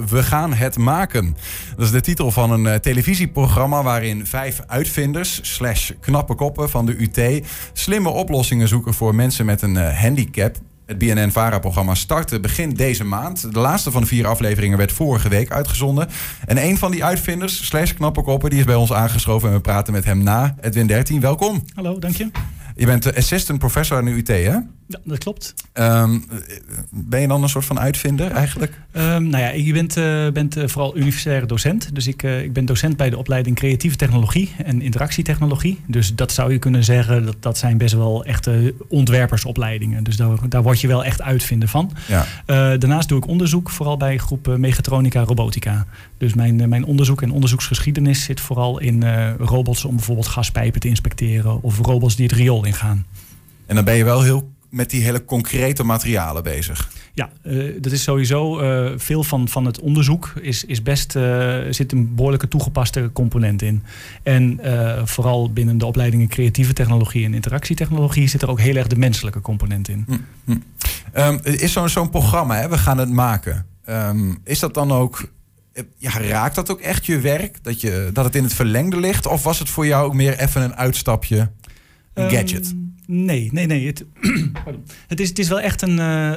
We gaan het maken. Dat is de titel van een uh, televisieprogramma waarin vijf uitvinders slash knappe koppen van de UT slimme oplossingen zoeken voor mensen met een uh, handicap. Het BNN-VARA-programma startte begin deze maand. De laatste van de vier afleveringen werd vorige week uitgezonden. En een van die uitvinders, slash knappe koppen, die is bij ons aangeschoven en we praten met hem na. Edwin 13, welkom. Hallo, dank je. Je bent de assistant professor aan de UT, hè? Ja, dat klopt. Um, ben je dan een soort van uitvinder eigenlijk? Um, nou ja, je bent, uh, bent uh, vooral universitaire docent. Dus ik, uh, ik ben docent bij de opleiding creatieve technologie en interactietechnologie. Dus dat zou je kunnen zeggen, dat, dat zijn best wel echte ontwerpersopleidingen. Dus daar, daar word je wel echt uitvinder van. Ja. daarnaast doe ik onderzoek, vooral bij groep mechatronica robotica. Dus mijn, mijn onderzoek en onderzoeksgeschiedenis zit vooral in robots om bijvoorbeeld gaspijpen te inspecteren. Of robots die het riool ingaan. En dan ben je wel heel met die hele concrete materialen bezig. Ja, uh, dat is sowieso uh, veel van, van het onderzoek is, is best uh, zit een behoorlijke toegepaste component in. En vooral binnen de opleidingen creatieve technologie en interactietechnologie zit er ook heel erg de menselijke component in. Hm, hm. Um, is zo'n zo'n programma, hè? we gaan het maken. Um, is dat dan ook ja, raakt dat ook echt je werk? Dat, je, dat het in het verlengde ligt? Of was het voor jou ook meer even een uitstapje? Een gadget? Nee, nee, nee. Het, het, is, het is wel echt een, uh,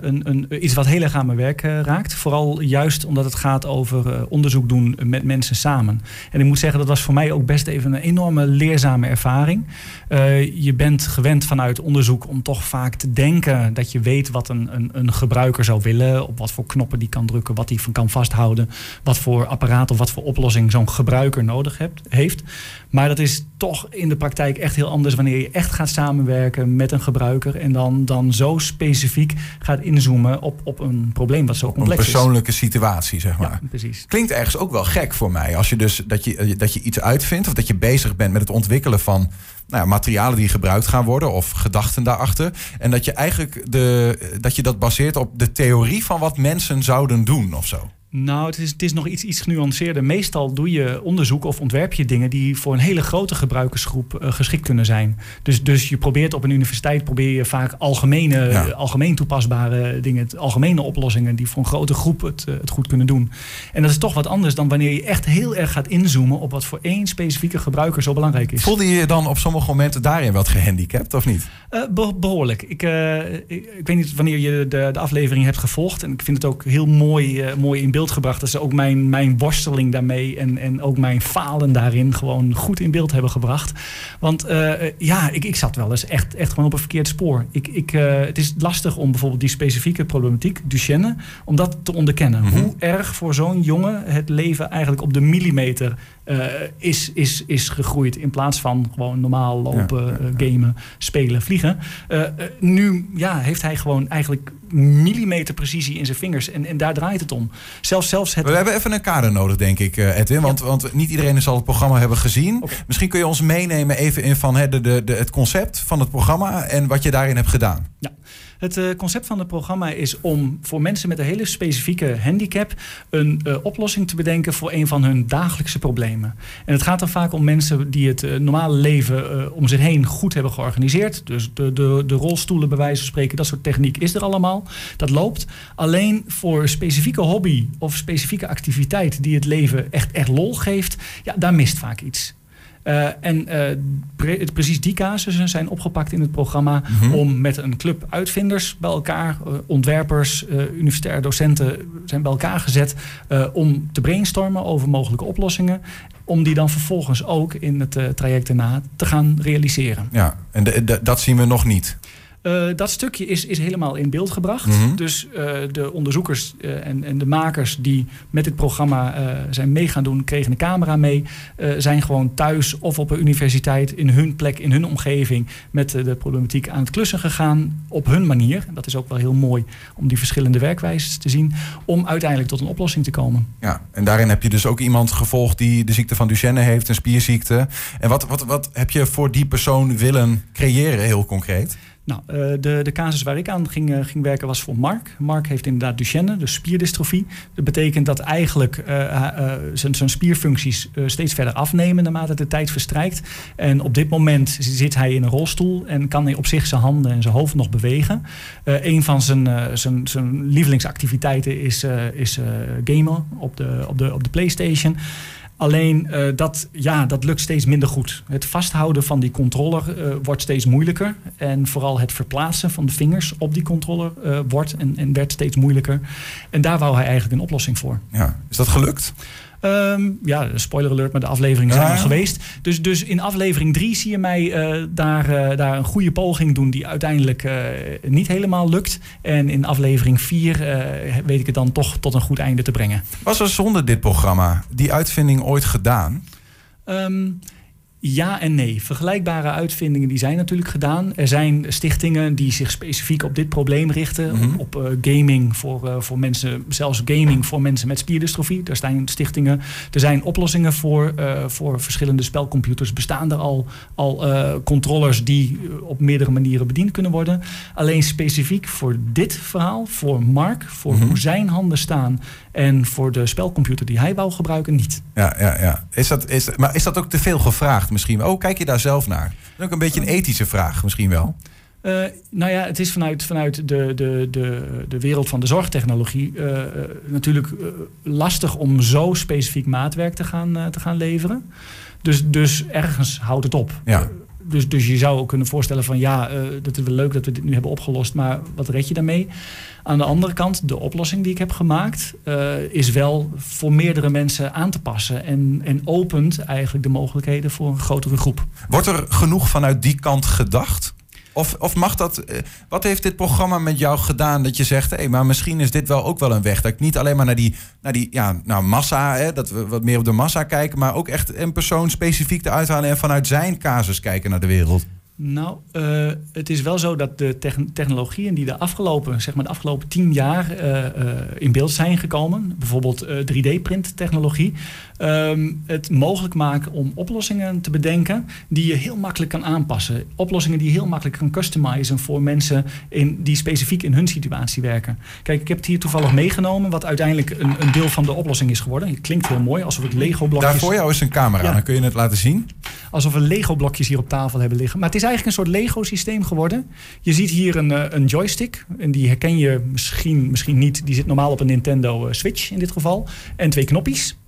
een, een, iets wat heel erg aan mijn werk uh, raakt. Vooral juist omdat het gaat over onderzoek doen met mensen samen. En ik moet zeggen, dat was voor mij ook best even een enorme leerzame ervaring. je bent gewend vanuit onderzoek om toch vaak te denken dat je weet wat een, een, een gebruiker zou willen. Op wat voor knoppen die kan drukken, wat die van kan vasthouden. Wat voor apparaat of wat voor oplossing zo'n gebruiker nodig hebt, heeft. Maar dat is toch in de praktijk echt heel anders wanneer je echt gaat samen samenwerken met een gebruiker en dan, dan zo specifiek gaat inzoomen op, op een probleem wat zo complex is. Een persoonlijke situatie, zeg maar. Ja, precies. Klinkt ergens ook wel gek voor mij. Als je dus dat je, dat je iets uitvindt of dat je bezig bent met het ontwikkelen van nou ja, materialen die gebruikt gaan worden of gedachten daarachter. En dat je eigenlijk de, dat je dat baseert op de theorie van wat mensen zouden doen of zo. Nou, het is, het is nog iets, iets genuanceerder. Meestal doe je onderzoek of ontwerp je dingen die voor een hele grote gebruikersgroep uh, geschikt kunnen zijn. Dus, dus je probeert op een universiteit probeer je vaak algemene, ja. algemeen toepasbare dingen, algemene oplossingen die voor een grote groep het, uh, het goed kunnen doen. En dat is toch wat anders dan wanneer je echt heel erg gaat inzoomen op wat voor één specifieke gebruiker zo belangrijk is. Voelde je je dan op sommige momenten daarin wat gehandicapt of niet? Uh, be behoorlijk. Ik, ik, ik, weet niet wanneer je de, de aflevering hebt gevolgd. En ik vind het ook heel mooi, mooi in beeld gebracht. Dat ze ook mijn, mijn worsteling daarmee en, en ook mijn falen daarin gewoon goed in beeld hebben gebracht. Want uh, ja, ik, ik zat wel eens echt, echt gewoon op een verkeerd spoor. Ik, ik, uh, het is lastig om bijvoorbeeld die specifieke problematiek, Duchenne, om dat te onderkennen. Mm -hmm. Hoe erg voor zo'n jongen het leven eigenlijk op de millimeter uh, is, is, is gegroeid. In plaats van gewoon normaal lopen, ja, ja, ja. gamen, spelen, vliegen. Uh, nu ja, heeft hij gewoon eigenlijk millimeter precisie in zijn vingers. En, en daar draait het om. Zelfs, zelfs het... We hebben even een kader nodig, denk ik, Edwin. Want, want niet iedereen zal het programma hebben gezien. Okay. Misschien kun je ons meenemen even in van, de, de, de, het concept van het programma en wat je daarin hebt gedaan. Ja. Het uh, concept van het programma is om voor mensen met een hele specifieke handicap een uh, oplossing te bedenken voor een van hun dagelijkse problemen. En het gaat dan vaak om mensen die het uh, normale leven om zich heen goed hebben georganiseerd. Dus de, de, de rolstoelen, bij wijze van spreken, dat soort techniek is er allemaal. Dat loopt. Alleen voor specifieke hobby of specifieke activiteit die het leven echt, echt lol geeft, ja, daar mist vaak iets. Uh, en uh, pre precies die casussen zijn opgepakt in het programma mm -hmm. om met een club uitvinders bij elkaar, uh, ontwerpers, universitaire docenten zijn bij elkaar gezet om te brainstormen over mogelijke oplossingen. Om die dan vervolgens ook in het traject daarna te gaan realiseren. Ja, en de, de, dat zien we nog niet. Uh, dat stukje is, is helemaal in beeld gebracht. Mm -hmm. Dus uh, de onderzoekers uh, en, en de makers die met dit programma zijn mee gaan doen, kregen een camera mee. zijn gewoon thuis of op een universiteit in hun plek, in hun omgeving met de problematiek aan het klussen gegaan. Op hun manier. En dat is ook wel heel mooi om die verschillende werkwijzes te zien. Om uiteindelijk tot een oplossing te komen. Ja, en daarin heb je dus ook iemand gevolgd die de ziekte van Duchenne heeft, een spierziekte. En wat, wat, wat heb je voor die persoon willen creëren, heel concreet? Nou, uh, de, de casus waar ik aan ging, uh, ging werken was voor Mark. Mark heeft inderdaad Duchenne, dus spierdystrofie. Dat betekent dat eigenlijk uh, zijn spierfuncties steeds verder afnemen naarmate de tijd verstrijkt. En op dit moment zit hij in een rolstoel en kan hij op zich zijn handen en zijn hoofd nog bewegen. een van zijn, zijn, zijn lievelingsactiviteiten is, is gamen op de, op, de, op de PlayStation. Alleen uh, dat, ja, dat lukt steeds minder goed. Het vasthouden van die controller uh, wordt steeds moeilijker. En vooral het verplaatsen van de vingers op die controller uh, wordt en, en werd steeds moeilijker. En daar wou hij eigenlijk een oplossing voor. Ja, is dat gelukt? Um, ja, spoiler alert, maar de afleveringen zijn ja. al geweest. Dus, dus in aflevering 3 zie je mij uh, daar, uh, daar een goede poging doen die uiteindelijk uh, niet helemaal lukt. En in aflevering 4 weet ik het dan toch tot een goed einde te brengen. Was er zonder dit programma die uitvinding ooit gedaan? Um, ja en nee. Vergelijkbare uitvindingen die zijn natuurlijk gedaan. Er zijn stichtingen die zich specifiek op dit probleem richten. Mm -hmm. Op uh, gaming voor, uh, voor mensen, zelfs gaming voor mensen met spierdystrofie. Daar zijn stichtingen. Er zijn oplossingen voor, uh, voor verschillende spelcomputers. Bestaan er al, al controllers die op meerdere manieren bediend kunnen worden. Alleen specifiek voor dit verhaal, voor Mark, voor mm -hmm. hoe zijn handen staan en voor de spelcomputer die hij wou gebruiken, niet. Ja, ja, ja. Is dat, is, maar is dat ook te veel gevraagd misschien? Oh, kijk je daar zelf naar? Dat is ook een beetje een ethische vraag misschien wel. Uh, nou ja, het is vanuit, vanuit de, de, de, de wereld van de zorgtechnologie uh, uh, natuurlijk lastig om zo specifiek maatwerk te gaan, te gaan leveren. Dus, dus ergens houdt het op. Ja. Dus, dus je zou ook kunnen voorstellen van ja, dat is wel leuk dat we dit nu hebben opgelost, maar wat red je daarmee? Aan de andere kant, de oplossing die ik heb gemaakt, uh, is wel voor meerdere mensen aan te passen. En, en opent eigenlijk de mogelijkheden voor een grotere groep. Wordt er genoeg vanuit die kant gedacht? Of, of mag dat. Uh, wat heeft dit programma met jou gedaan dat je zegt, hé, maar misschien is dit wel ook wel een weg. Dat ik niet alleen maar naar die, naar die ja, nou, massa, hè, dat we wat meer op de massa kijken, maar ook echt een persoon specifiek eruit halen en vanuit zijn casus kijken naar de wereld. Nou, uh, het is wel zo dat de technologieën die de afgelopen, zeg maar de afgelopen tien jaar uh, uh, in beeld zijn gekomen, bijvoorbeeld 3D-printtechnologie, um, het mogelijk maken om oplossingen te bedenken die je heel makkelijk kan aanpassen. Oplossingen die je heel makkelijk kan customizen voor mensen in, die specifiek in hun situatie werken. Kijk, ik heb het hier toevallig meegenomen, wat uiteindelijk een, een deel van de oplossing is geworden. Het klinkt heel mooi, alsof het Lego-blokjes... Daar voor jou is een camera, ja. dan kun je het laten zien. Alsof we Lego-blokjes hier op tafel hebben liggen. Maar het is eigenlijk een soort Lego-systeem geworden. Je ziet hier een, een joystick. En die herken je misschien, misschien niet. Die zit normaal op een Nintendo Switch in dit geval. En twee knoppies.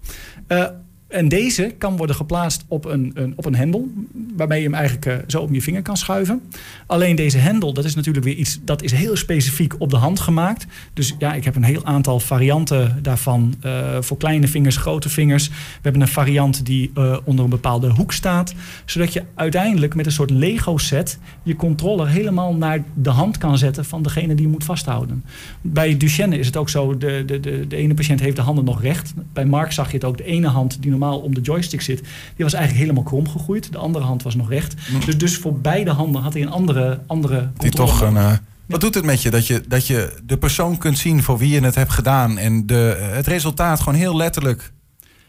Uh, en deze kan worden geplaatst op een, een, op een hendel, waarmee je hem eigenlijk uh, zo om je vinger kan schuiven. Alleen deze hendel, dat is natuurlijk weer iets dat is heel specifiek op de hand gemaakt. Dus ja, ik heb een heel aantal varianten daarvan uh, voor kleine vingers, grote vingers. We hebben een variant die uh, onder een bepaalde hoek staat, zodat je uiteindelijk met een soort Lego set je controller helemaal naar de hand kan zetten van degene die je moet vasthouden. Bij Duchenne is het ook zo, de, de, de, de ene patiënt heeft de handen nog recht. Bij Mark zag je het ook, de ene hand die normaal om de joystick zit, die was eigenlijk helemaal krom gegroeid. De andere hand was nog recht. Mm. Dus, dus voor beide handen had hij een andere, andere die toch een, uh, Wat doet het met je dat, je dat je de persoon kunt zien voor wie je het hebt gedaan en de, het resultaat gewoon heel letterlijk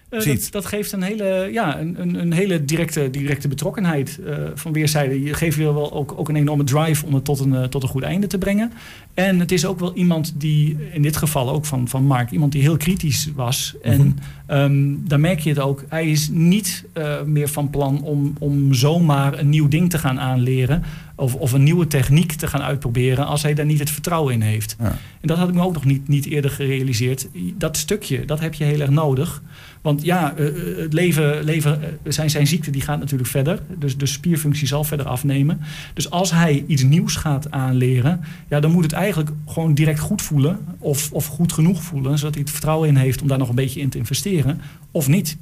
dat, dat, geeft een hele, ja, een, een hele directe, directe betrokkenheid uh, van weerszijden. Je geeft je wel ook, ook een enorme drive om het tot een, uh, tot een goed einde te brengen. En het is ook wel iemand die, in dit geval ook van, van Mark, iemand die heel kritisch was. Mm -hmm. En um, daar merk je het ook. Hij is niet meer van plan om, om zomaar een nieuw ding te gaan aanleren. Of, of een nieuwe techniek te gaan uitproberen als hij daar niet het vertrouwen in heeft. Ja. En dat had ik me ook nog niet, niet eerder gerealiseerd. Dat stukje, dat heb je heel erg nodig. Want ja, uh, het leven, leven uh, zijn, zijn ziekte die gaat natuurlijk verder. Dus de spierfunctie zal verder afnemen. Dus als hij iets nieuws gaat aanleren, ja, dan moet het eigenlijk gewoon direct goed voelen. Of, of goed genoeg voelen, zodat hij het vertrouwen in heeft om daar nog een beetje in te investeren. Of niet.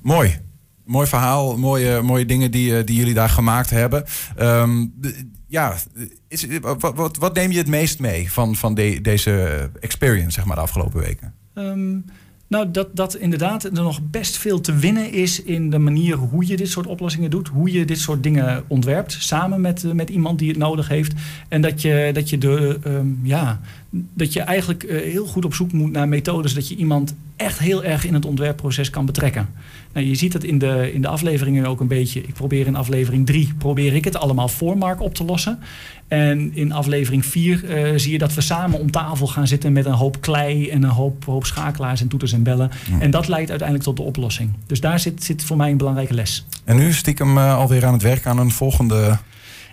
Mooi. Mooi verhaal, mooie, mooie dingen die, die jullie daar gemaakt hebben. Um, ja, is, wat, wat, wat, neem je het meest mee van, van de, deze experience, zeg maar, de afgelopen weken? Um, nou, dat, dat inderdaad er nog best veel te winnen is in de manier hoe je dit soort oplossingen doet. Hoe je dit soort dingen ontwerpt. Samen met, met iemand die het nodig heeft. En dat je, dat je de, um, ja, dat je eigenlijk heel goed op zoek moet naar methodes dat je iemand echt heel erg in het ontwerpproces kan betrekken. Nou, je ziet het in de, in de afleveringen ook een beetje. Ik probeer in aflevering 3 probeer ik het allemaal voor Mark op te lossen. En in aflevering 4 zie je dat we samen om tafel gaan zitten met een hoop klei en een hoop, hoop schakelaars en toeters en bellen. En dat leidt uiteindelijk tot de oplossing. Dus daar zit, zit voor mij een belangrijke les. En nu stiekem uh, alweer aan het werk aan een volgende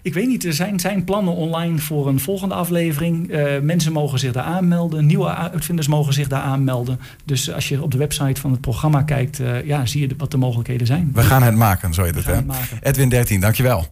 ik weet niet, er zijn, zijn plannen online voor een volgende aflevering. Uh, mensen mogen zich daar aanmelden. Nieuwe uitvinders mogen zich daar aanmelden. Dus als je op de website van het programma kijkt, uh, ja, zie je wat de mogelijkheden zijn. We gaan het maken, zo het. Hè? Edwin 13, dankjewel.